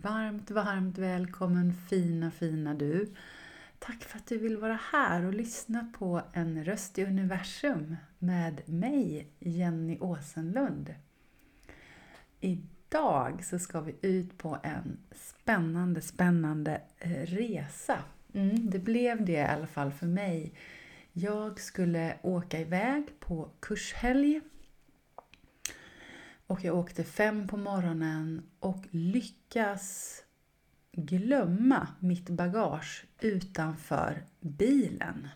Varmt, varmt välkommen fina, fina du. Tack för att du vill vara här och lyssna på En röst i universum med mig, Jenny Åsenlund. Idag så ska vi ut på en spännande, spännande eh, resa. Mm, det blev det i alla fall för mig. Jag skulle åka iväg på kurshelg och jag åkte fem på morgonen och lyckas glömma mitt bagage utanför bilen.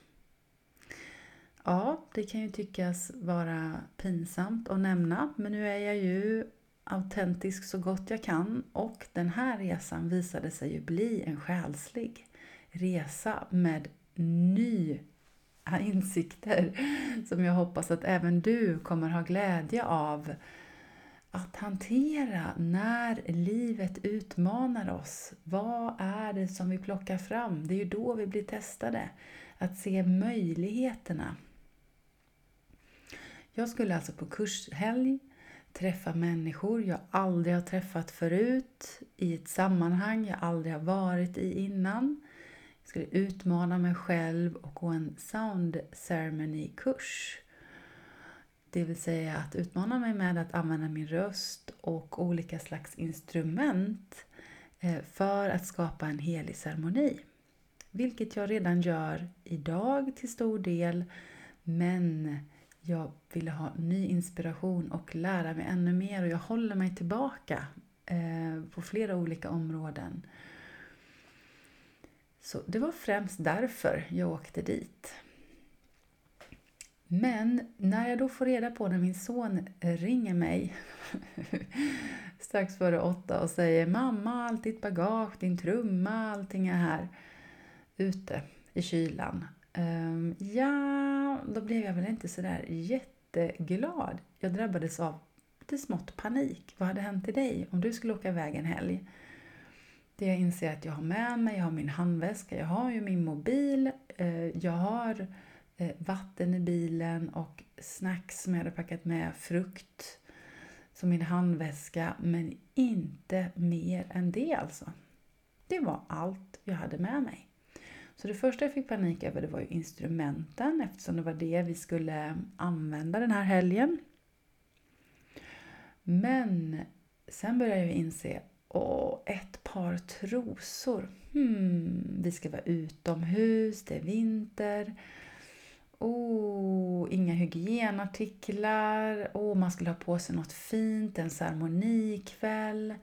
Ja, det kan ju tyckas vara pinsamt att nämna, men nu är jag ju autentisk så gott jag kan och den här resan visade sig ju bli en själslig resa med nya insikter som jag hoppas att även du kommer ha glädje av att hantera när livet utmanar oss. Vad är det som vi plockar fram? Det är ju då vi blir testade. Att se möjligheterna. Jag skulle alltså på kurshelg träffa människor jag aldrig har träffat förut i ett sammanhang jag aldrig har varit i innan. Jag skulle utmana mig själv och gå en sound ceremony-kurs. Det vill säga att utmana mig med att använda min röst och olika slags instrument eh, för att skapa en helig ceremoni. Vilket jag redan gör idag till stor del, men jag ville ha ny inspiration och lära mig ännu mer och jag håller mig tillbaka eh, på flera olika områden. Så det var främst därför jag åkte dit. Men när jag då får reda på när min son eh, ringer mig strax före åtta och säger Mamma, allt ditt bagage, din trumma, allting är här ute i kylan. Um, ja, då blev jag väl inte sådär jätteglad. Jag drabbades av lite smått panik. Vad hade hänt till dig om du skulle åka iväg en helg? Det jag inser att jag har med mig, jag har min handväska, jag har ju min mobil, eh, jag har Eh, vatten i bilen och snacks som jag hade packat med, frukt som min handväska, men inte mer än det alltså. Det var allt jag hade med mig. Så det första jag fick panik över det var ju instrumenten eftersom det var det vi skulle använda den här helgen. Men sen började jag inse, åh, ett par trosor. Hmm, vi ska vara utomhus, det är vinter. Oh, inga hygienartiklar. Oh, man skulle ha på sig något fint, en ceremonikväll.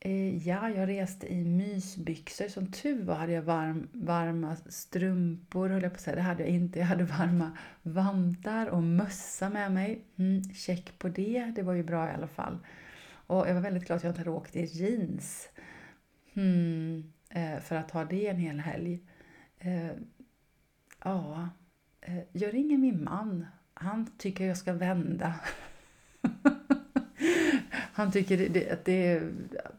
Eh, ja, jag reste i mysbyxor. Som tur var hade jag varm, varma strumpor, höll jag på att säga. Det hade jag inte. Jag hade varma vantar och mössa med mig. Mm, check på det. Det var ju bra i alla fall. Och jag var väldigt glad att jag inte hade åkt i jeans. Hmm, eh, för att ha det en hel helg. Eh, Ja, eh, jag ringer min man. Han tycker jag ska vända. Han tycker att det,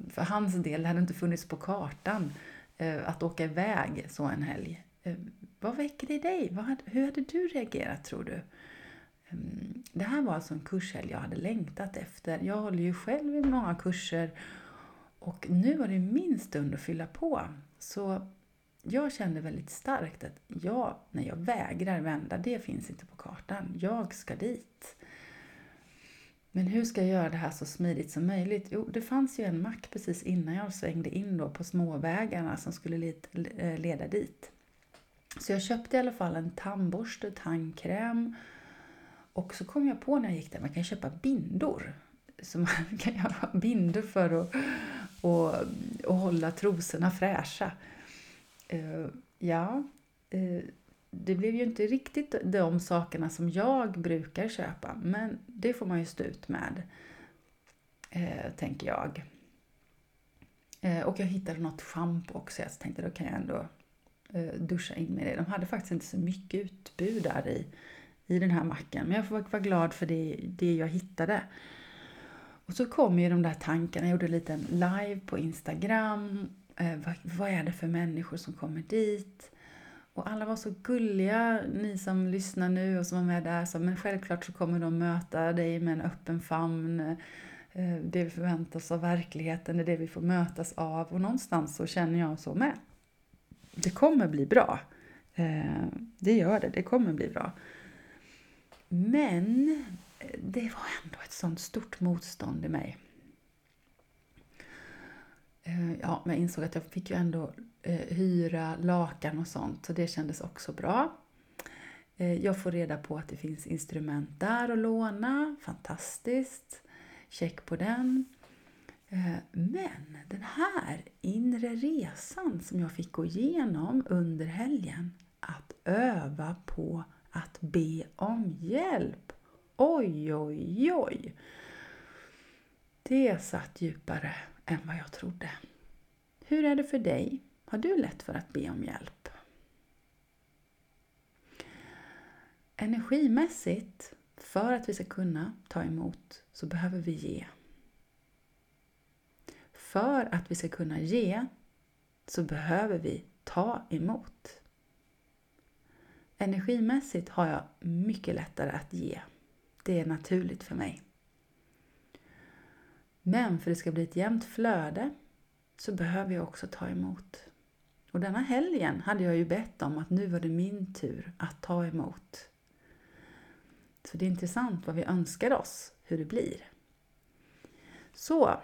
för hans del hade inte funnits på kartan eh, att åka iväg så en helg. Eh, vad väcker det i dig? hur hade du reagerat tror du? Mm, det här var alltså en kurshelg jag hade längtat efter. Jag håller ju själv i många kurser och nu var det min stund att fylla på. Så jag kände väldigt starkt att jag, när jag vägrar vända, det finns inte på kartan. Jag ska dit. Men hur ska jag göra det här så smidigt som möjligt? Jo, det fanns ju en mack precis innan jag svängde in då på småvägarna som skulle eh, leda dit. Så jag köpte i alla fall en tandborste, tandkräm och så kom jag på när jag gick där, man kan köpa bindor. Så man kan göra bindor för att och, och hålla trosorna fräscha. Uh, ja, uh, det blev ju inte riktigt de sakerna som jag brukar köpa, men det får man ju stå ut med, uh, tänker jag. och jag hittade något schampo också, jag tänkte då kan jag ändå duscha in med det. De hade faktiskt inte så mycket utbud där i, i den här macken, men jag får vara glad för det, det jag hittade. Och så kom ju de där tankarna, jag gjorde en liten live på Instagram Eh, vad, vad, är det för människor som kommer dit? Och alla var så gulliga, ni som lyssnar nu och som var med där. Så, men självklart så kommer de möta dig med en öppen famn. Eh, det vi förväntas av verkligheten är det vi får mötas av och någonstans så känner jag så med. Det kommer bli bra. Eh, det gör det, det kommer bli bra. Men eh, det var ändå ett sånt stort motstånd i mig. Eh, ja, men jag insåg att jag fick ju ändå eh, hyra lakan och sånt, så det kändes också bra. Eh, jag får reda på att det finns instrument där att låna, fantastiskt check på den. Men den här inre resan som jag fick gå igenom under helgen, att öva på att be om hjälp. Oj, oj, oj! Det satt djupare än vad jag trodde. Hur är det för dig? Har du lätt för att be om hjälp? Energimässigt för att vi ska kunna ta emot så behöver vi ge. För att vi ska kunna ge så behöver vi ta emot. Energimässigt har jag mycket lättare att ge. Det är naturligt för mig. Men för att det ska bli ett jämnt flöde så behöver jag också ta emot. Och denna helgen hade jag ju bett om att nu var det min tur att ta emot. Så det är intressant vad vi önskar oss, hur det blir. Så,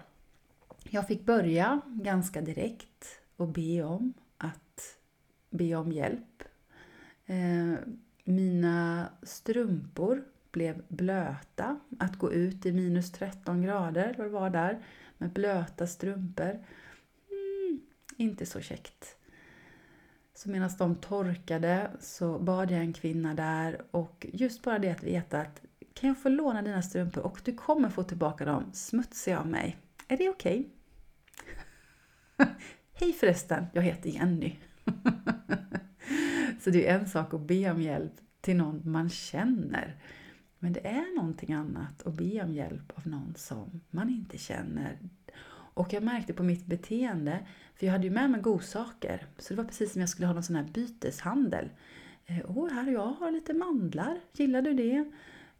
jag fick börja ganska direkt och be om att be om hjälp. Eh, mina strumpor blev blöta. Att gå ut i minus 13 grader, vad det var där, med blöta strumpor. Mm, inte så käckt. Så medan de torkade så bad jag en kvinna där och just bara det att veta att kan jag få låna dina strumpor och du kommer få tillbaka dem smutsiga av mig. Är det okej? Okay? Hej förresten, jag heter Jenny. så det är en sak att be om hjälp till någon man känner. Men det är någonting annat att be om hjälp av någon som man inte känner. Och jag märkte på mitt beteende, för jag hade ju med mig godsaker, så det var precis som jag skulle ha någon sån här byteshandel. Eh, åh, oh, här jag har lite mandlar, gillar du det?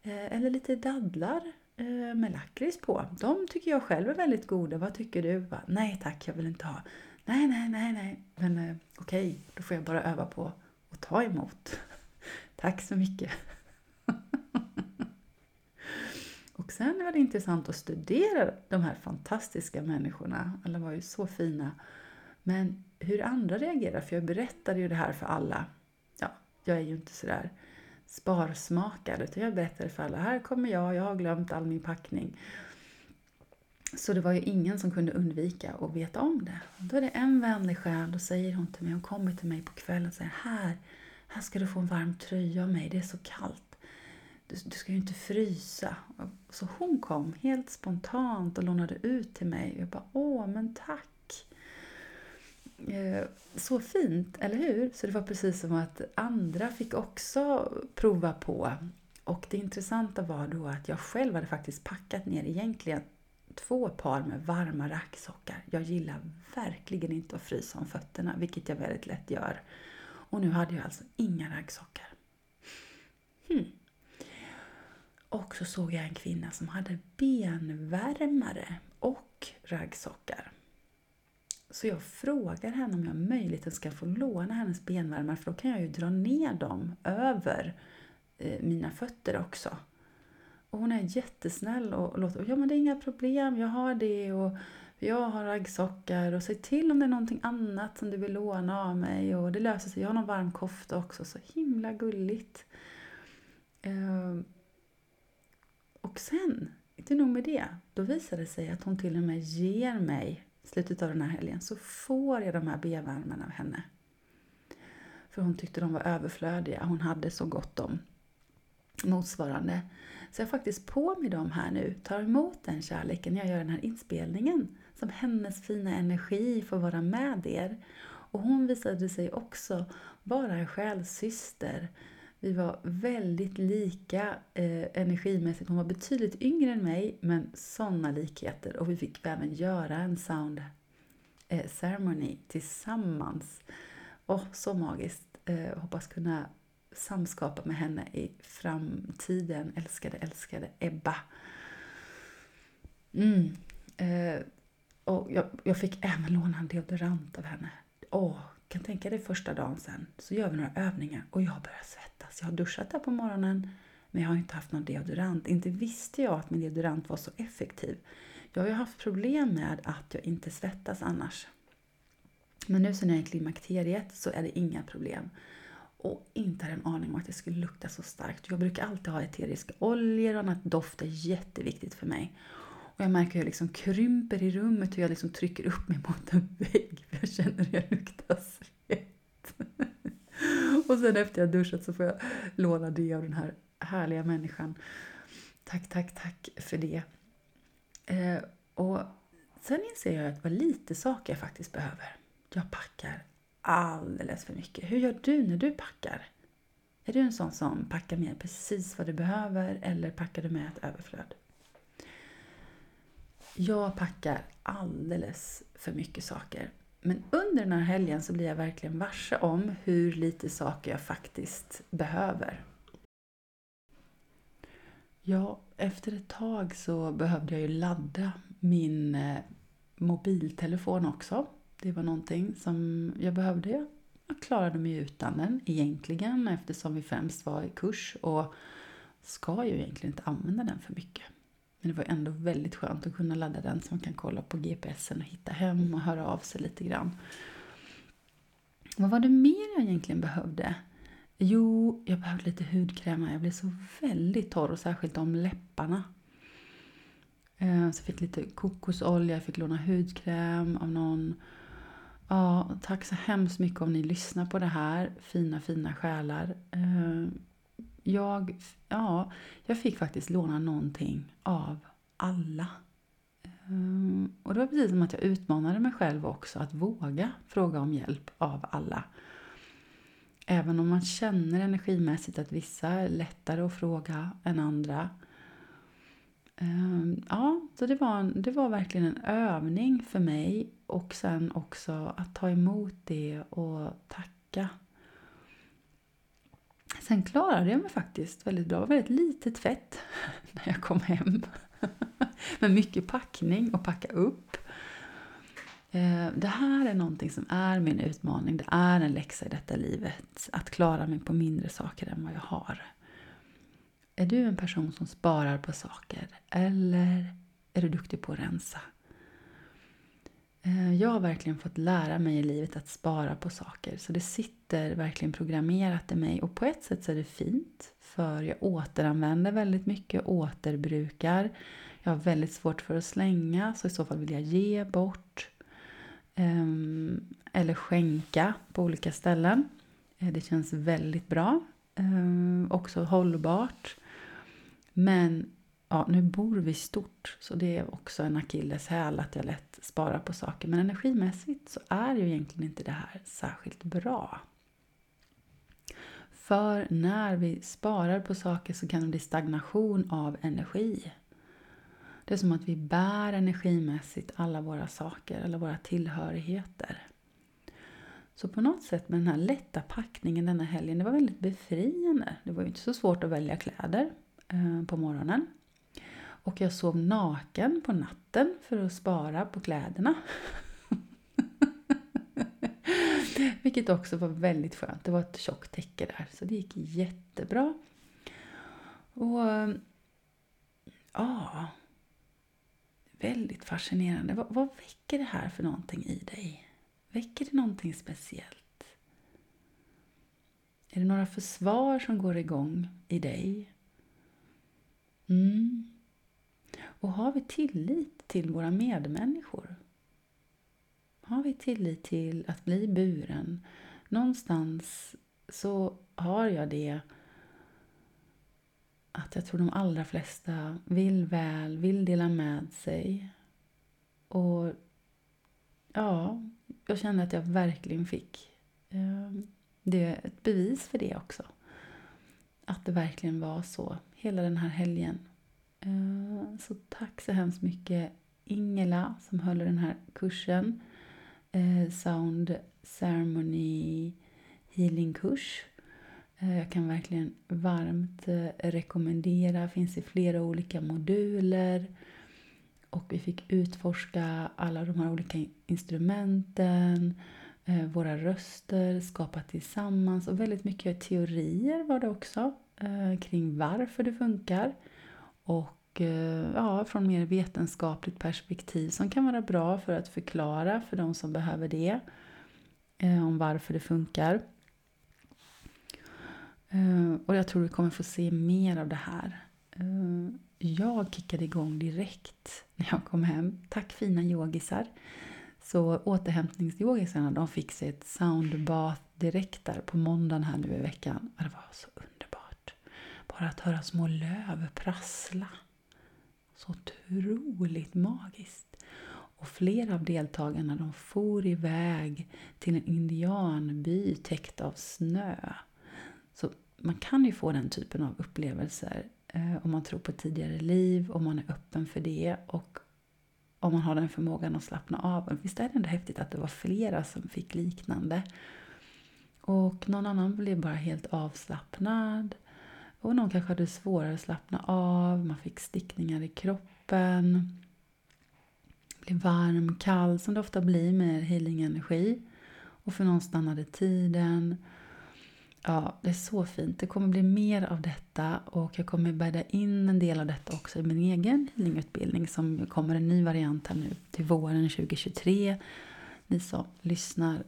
Eh, eller lite dadlar eh, med lakrits på. De tycker jag själv är väldigt goda, vad tycker du? Nej tack, jag vill inte ha. Nej, nej, nej, nej, men okej, okay, då får jag bara öva på att ta emot. tack så mycket. Och sen var det intressant att studera de här fantastiska människorna. Alla var ju så fina. Men hur andra reagerar, för jag berättade ju det här för alla. Ja, jag är ju inte sådär sparsmakad, utan jag berättade för alla. Här kommer jag, jag har glömt all min packning. Så det var ju ingen som kunde undvika att veta om det. Och då är det en vänlig själ, då säger hon till mig, hon kommer till mig på kvällen och säger här, här ska du få en varm tröja av mig, det är så kallt du, du ska ju inte frysa. Så hon kom helt spontant och lånade ut till mig. Jag bara, åh men tack! Eh, så fint, eller hur? Så det var precis som att andra fick också prova på. Och det intressanta var då att jag själv hade faktiskt packat ner egentligen två par med varma racksockar. Jag gillar verkligen inte att frysa om fötterna, vilket jag väldigt lätt gör. Och nu hade jag alltså inga raggsockar. Hmm. Och så såg jag en kvinna som hade benvärmare och raggsockar. Så jag frågar henne om jag möjligen ska få låna hennes benvärmare för då kan jag ju dra ner dem över eh, mina fötter också. Och hon är jättesnäll och låter, ja men det är inga problem, jag har det och jag har raggsockar och säg till om det är någonting annat som du vill låna av mig och det löser sig. Jag har någon varm kofta också, så himla gulligt. Ehm, och sen, inte nog med det, då visar det sig att hon till och med ger mig, i slutet av den här helgen, så får jag de här bevärmarna av henne. För hon tyckte de var överflödiga, hon hade så gott om motsvarande. Så jag har faktiskt på mig dem här nu, tar emot den kärleken jag gör den här inspelningen. Som hennes fina energi får vara med er. Och hon visade sig också vara en själsyster, vi var väldigt lika eh, energimässigt. Hon var betydligt yngre än mig, men sådana likheter. Och vi fick även göra en sound eh, ceremony tillsammans. Och så magiskt. Eh, hoppas kunna samskapa med henne i framtiden. Älskade, älskade Ebba. Mm. Eh, och jag, jag, fick även låna en deodorant av henne. Åh, kan tänka dig första dagen sen så gör vi några övningar och jag börjar svettas. Jag har duschat där på morgonen men jag har inte haft någon deodorant. Inte visste jag att min deodorant var så effektiv. Jag har ju haft problem med att jag inte svettas annars. Men nu sen jag är i klimakteriet så är det inga problem. Och inte hade en aning om att det skulle lukta så starkt. Jag brukar alltid ha eteriska oljor och annat. Doft är jätteviktigt för mig. Och jag märker hur jag liksom krymper i rummet, hur jag liksom trycker upp mig mot en vägg. För jag känner hur jag luktar svett. och sen efter jag duschat så får jag låna det av den här härliga människan. Tack, tack, tack för det. Eh, och sen inser jag att det var lite saker jag faktiskt behöver. Jag packar alldeles för mycket. Hur gör du när du packar? Är du en sån som packar med precis vad du behöver eller packar du med ett överflöd? Jag packar alldeles för mycket saker. Men under den här helgen så blir jag verkligen varse om hur lite saker jag faktiskt behöver. Ja, efter ett tag så behövde jag ju ladda min eh, mobiltelefon också. Det var någonting som jag behövde. Jag klarade mig utan den egentligen eftersom vi främst var i kurs och ska ju egentligen inte använda den för mycket. Men det var ändå väldigt skönt att kunna ladda den så man kan kolla på GPSen och hitta hem och höra av sig lite grann. Vad var det mer jag egentligen behövde? Jo, jag behövde lite hudkräm. Jag blev så väldigt torr och särskilt om läpparna. Eh, så jag fick lite kokosolja, jag fick låna hudkräm av någon. Ja, tack så hemskt mycket om ni lyssnar på det här. Fina, fina själar. Eh, jag, ja, jag fick faktiskt låna någonting av alla. Ehm, och det var precis som att jag utmanade mig själv också att våga fråga om hjälp av alla. Även om man känner energimässigt att vissa är lättare att fråga än andra. Ehm, ja, så det var, en, det var verkligen en övning för mig och sen också att ta emot det och tacka. Sen klarade jag mig faktiskt väldigt bra. Det var väldigt lite tvätt när jag kom hem. Men mycket packning och packa upp. Eh, det här är någonting som är min utmaning. Det är en läxa i detta livet. Att klara mig på mindre saker än vad jag har. Är du en person som sparar på saker? Eller är du duktig på att rensa? Eh, jag har verkligen fått lära mig i livet att spara på saker. Så det sitter verkligen programmerat i mig. Och på ett sätt så är det fint. För jag återanvänder väldigt mycket, återbrukar. Jag har väldigt svårt för att slänga, så i så fall vill jag ge bort. Ehm, eller skänka på olika ställen. Eh, det känns väldigt bra. Eh, också hållbart. Men ja, nu bor vi stort så det är också en akilleshäl att jag lätt sparar på saker. Men energimässigt så är ju egentligen inte det här särskilt bra. För när vi sparar på saker så kan det bli stagnation av energi. Det är som att vi bär energimässigt alla våra saker, alla våra tillhörigheter. Så på något sätt med den här lätta packningen denna helgen, det var väldigt befriande. Det var ju inte så svårt att välja kläder eh, på morgonen. Och jag sov naken på natten för att spara på kläderna. Vilket också var väldigt skönt. Det var ett tjockt täcke där, så det gick jättebra. Och ja, väldigt fascinerande. Vad, vad väcker det här för någonting i dig? Väcker det någonting speciellt? Är det några försvar som går igång i dig? Mm. Och har vi tillit till våra medmänniskor? Har vi tillit till att bli buren? Någonstans så har jag det att jag tror de allra flesta vill väl, vill dela med sig. Och ja, jag kände att jag verkligen fick eh, det ett bevis för det också. Att det verkligen var så hela den här helgen. Eh, så tack så hemskt mycket Ingela som höll den här kursen. Eh, sound Ceremony Healing kurs eh, jag kan verkligen varmt rekommendera. Finns i flera olika moduler. Och vi fick utforska alla de här olika instrumenten, våra röster, skapa tillsammans och väldigt mycket teorier var det också kring varför det funkar. Och eh, ja, från mer vetenskapligt perspektiv som kan vara bra för att förklara för de som behöver det eh, om varför det funkar. Eh, och jag tror vi kommer få se mer av det här. Jag kickade igång direkt när jag kom hem. Tack fina yogisar. Så återhämtningsyogisarna de fick sig ett soundbath direkt där på måndagen här nu i veckan. Det var så underbart. Bara att höra små löv prassla. Så otroligt magiskt. Och flera av deltagarna de for iväg till en indianby täckt av snö. Så man kan ju få den typen av upplevelser eh, om man tror på tidigare liv, om man är öppen för det och om man har den förmågan att slappna av. Visst är det ändå häftigt att det var flera som fick liknande. Och någon annan blev bara helt avslappnad. Och någon kanske hade svårare att slappna av, man fick stickningar i kroppen. Blev varm, kall, som det ofta blir med healing-energi. Och för någon stannade tiden. Ja, det är så fint. Det kommer bli mer av detta och jag kommer bädda in en del av detta också i min egen healingutbildning som kommer en ny variant här nu till våren 2023. Ni som lyssnar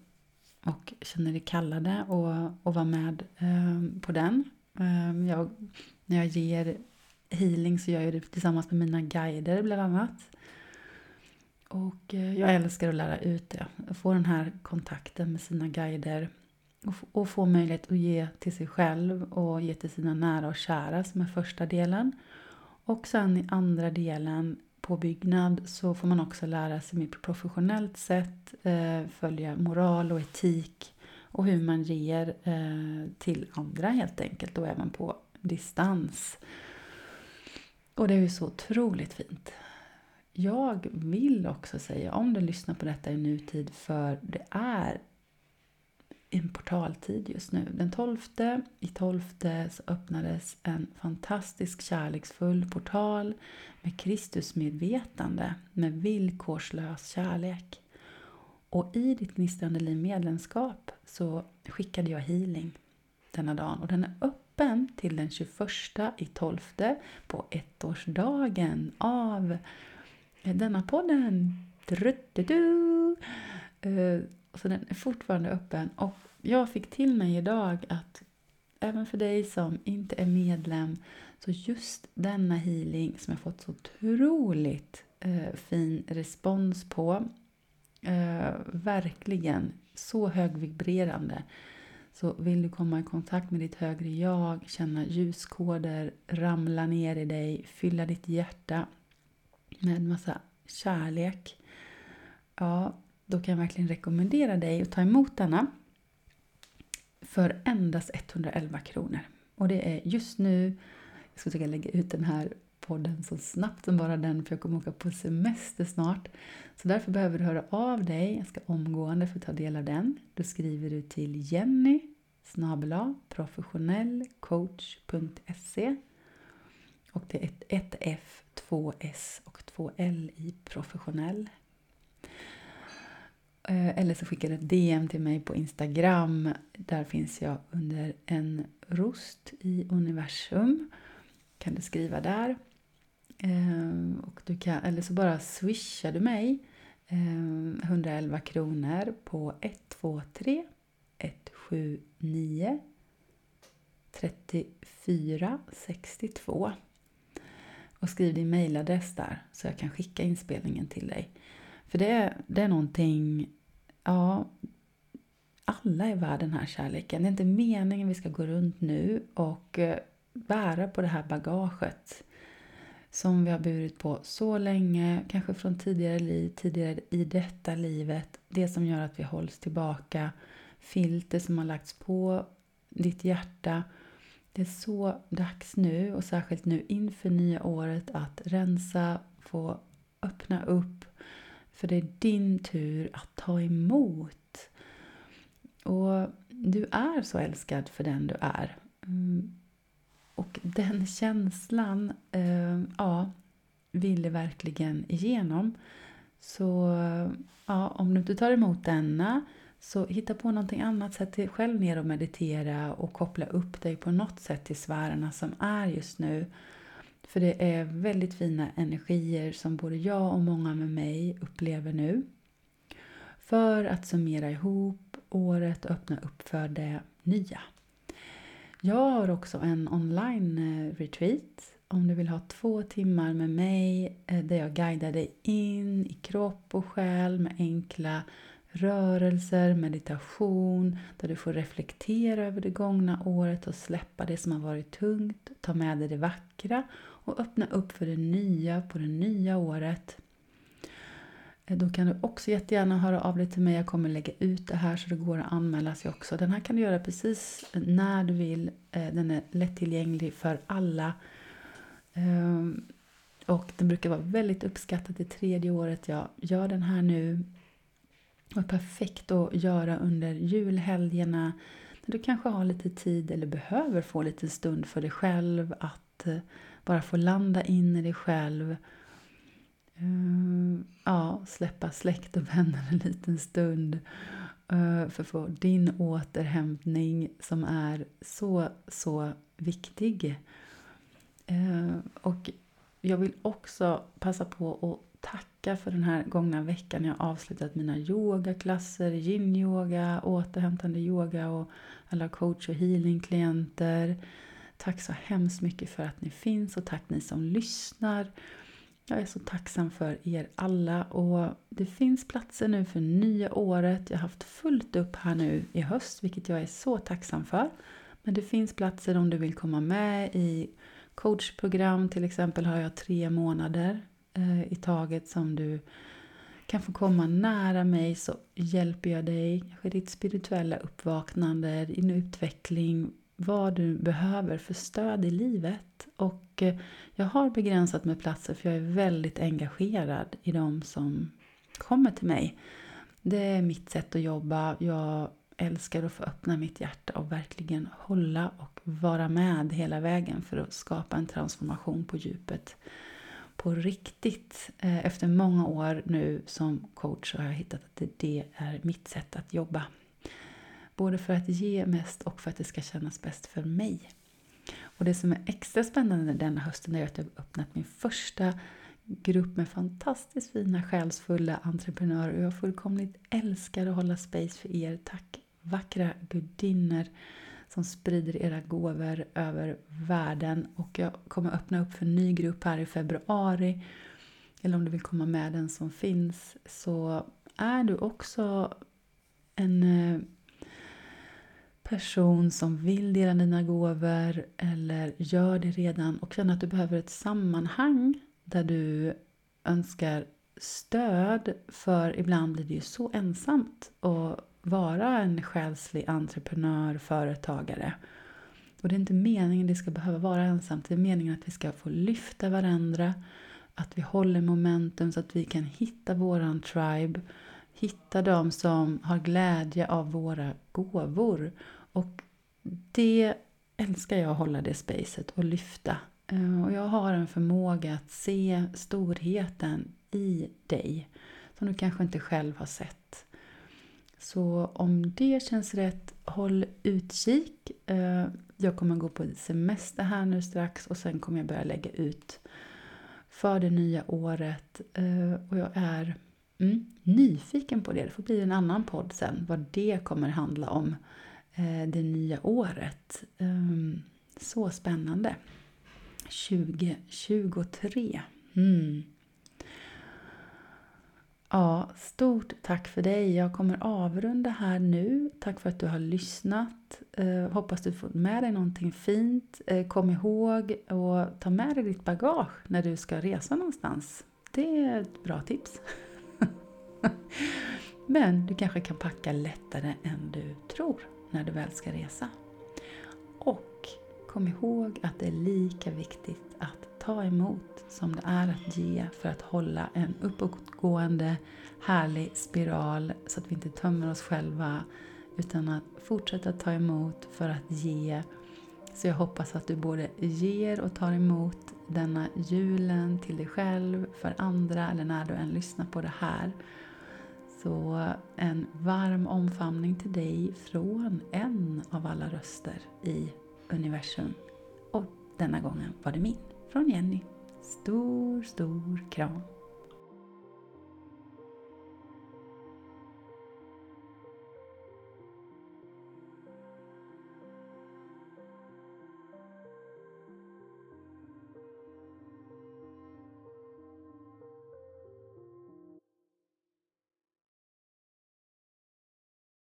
och känner er kallade och, och vara med eh, på den. Ehm, jag, när jag ger healing så gör jag det tillsammans med mina guider bland annat. Och eh, jag älskar att lära ut det. att Få den här kontakten med sina guider och, få möjlighet att ge till sig själv och ge till sina nära och kära som är första delen. Och sen i andra delen på byggnad så får man också lära sig mer på professionellt sätt eh, följa moral och etik och hur man ger eh, till andra helt enkelt och även på distans. Och det är ju så otroligt fint. Jag vill också säga, om du lyssnar på detta i nutid, för det är en portaltid just nu. Den 12 i 12 så öppnades en fantastisk kärleksfull portal med Kristusmedvetande, med villkorslös kärlek. Och i ditt gnistrande liv medlemskap så skickade jag healing denna dagen och den är öppen till den 21 i 12 på ettårsdagen av denna podden. Eh, så den är fortfarande öppen. Och jag fick till mig idag att även för dig som inte är medlem så just denna healing som jag fått så otroligt eh, fin respons på. Eh, verkligen så högvibrerande. Så vill du komma i kontakt med ditt högre jag, känna ljuskoder ramla ner i dig, fylla ditt hjärta med massa kärlek. Ja, då kan jag verkligen rekommendera dig att ta emot denna för endast 111 kronor. Och det är just nu, jag ska försöka lägga ut den här podden så snabbt som bara den för jag kommer åka på semester snart. Så därför behöver du höra av dig, jag ska omgående få ta del av den. Då skriver du till Jenny professionellcoach.se och det är ett F, två S och två L i professionell. Eh, eller så skickar du ett DM till mig på Instagram. Där finns jag under en rost i universum. Kan du skriva där. Eh, och du kan, eller så bara swishar du mig ehm, 111 kronor på 123 179 34 62. Och skriv din mejladress där så jag kan skicka inspelningen till dig. För det, det är någonting, ja, alla är värda den här kärleken. Det är inte meningen vi ska gå runt nu och eh, bära på det här bagaget som vi har burit på så länge, kanske från tidigare liv, tidigare i detta livet. Det som gör att vi hålls tillbaka, filter som har lagts på ditt hjärta. Det är så dags nu och särskilt nu inför nya året att rensa, få öppna upp för det är din tur att ta emot. Och du är så älskad för den du är. Mm. Den känslan, eh, ja, ville verkligen igenom. Så ja, om du inte tar emot denna så hitta på någonting annat, sätt dig själv ner och meditera och koppla upp dig på något sätt till sfärerna som är just nu. För det är väldigt fina energier som både jag och många med mig upplever nu. För att summera ihop året och öppna upp för det nya. Jag har också en online eh, retreat om du vill ha två timmar med mig eh, där jag guidar dig in i kropp och själ med enkla rörelser, meditation, där du får reflektera över det gångna året och släppa det som har varit tungt, ta med dig det vackra och öppna upp för det nya på det nya året. Eh, då kan du också jättegärna höra av dig till mig. Jag kommer lägga ut det här så det går att anmäla sig också. Den här kan du göra precis när du vill. Eh, den är lättillgänglig för alla. Ehm, och den brukar vara väldigt uppskattad det tredje året jag gör den här nu. Och perfekt att göra under julhelgerna när du kanske har lite tid eller behöver få lite stund för dig själv. Att eh, bara få landa in i dig själv. Ehm, ja, släppa släkt och vänner en liten stund. Eh, för att få din återhämtning som är så, så viktig. Ehm, och jag vill också passa på att tacka för den här gångna veckan. Jag har avslutat mina yogaklasser, yin-yoga, återhämtande yoga och alla coach och healing-klienter. Tack så hemskt mycket för att ni finns och tack ni som lyssnar. Jag är så tacksam för er alla och det finns platser nu för nya året. Jag har haft fullt upp här nu i höst, vilket jag är så tacksam för. Men det finns platser om du vill komma med i coachprogram. Till exempel har jag tre månader eh, i taget som du kan få komma nära mig så hjälper jag dig. Kanske ditt spirituella uppvaknande, din utveckling, vad du behöver för stöd i livet. Och eh, jag har begränsat med platser för jag är väldigt engagerad i de som kommer till mig. Det är mitt sätt att jobba. Jag älskar att få öppna mitt hjärta och verkligen hålla och vara med hela vägen för att skapa en transformation på djupet. På riktigt. Eh, efter många år nu som coach så har jag hittat att det är mitt sätt att jobba. Både för att ge mest och för att det ska kännas bäst för mig. Och det som är extra spännande denna hösten är att jag har öppnat min första grupp med fantastiskt fina själsfulla entreprenörer och jag fullkomligt älskar att hålla space för er. Tack vackra gudinnor som sprider era gåvor över världen. Och jag kommer öppna upp för en ny grupp här i februari. Eller om du vill komma med den som finns. Så är du också en eh, person som vill dela dina gåvor eller gör det redan och känner att du behöver ett sammanhang där du önskar stöd för ibland blir det ju så ensamt att vara en själslig entreprenör, företagare. Och det är inte meningen att det ska behöva vara ensamt, det är meningen att vi ska få lyfta varandra, att vi håller momentum så att vi kan hitta våran tribe, hitta de som har glädje av våra gåvor och det älskar jag att hålla det spacet och lyfta. Eh, och jag har en förmåga att se storheten i dig som du kanske inte själv har sett. Så om det känns rätt, håll utkik. Eh, jag kommer gå på semester här nu strax och sen kommer jag börja lägga ut för det nya året. Eh, och jag är mm, nyfiken på det. Det får bli en annan podd sen, vad det kommer handla om. Eh, det nya året. Ehm, så spännande. 2023. Mm. Ja, stort tack för dig. Jag kommer avrunda här nu. Tack för att du har lyssnat. Eh, hoppas du får med dig någonting fint. Eh, kom ihåg att ta med dig ditt bagage när du ska resa någonstans. Det är ett bra tips. Men du kanske kan packa lättare än du tror när du väl ska resa. Och kom ihåg att det är lika viktigt att ta emot som det är att ge för att hålla en uppåtgående härlig spiral så att vi inte tömmer oss själva utan att fortsätta ta emot för att ge. Så jag hoppas att du både ger och tar emot denna julen till dig själv, för andra eller när du än lyssnar på det här. Så en varm omfamning till dig från en av alla röster i universum. Och denna gången var det min, från Jenny. Stor, stor kram.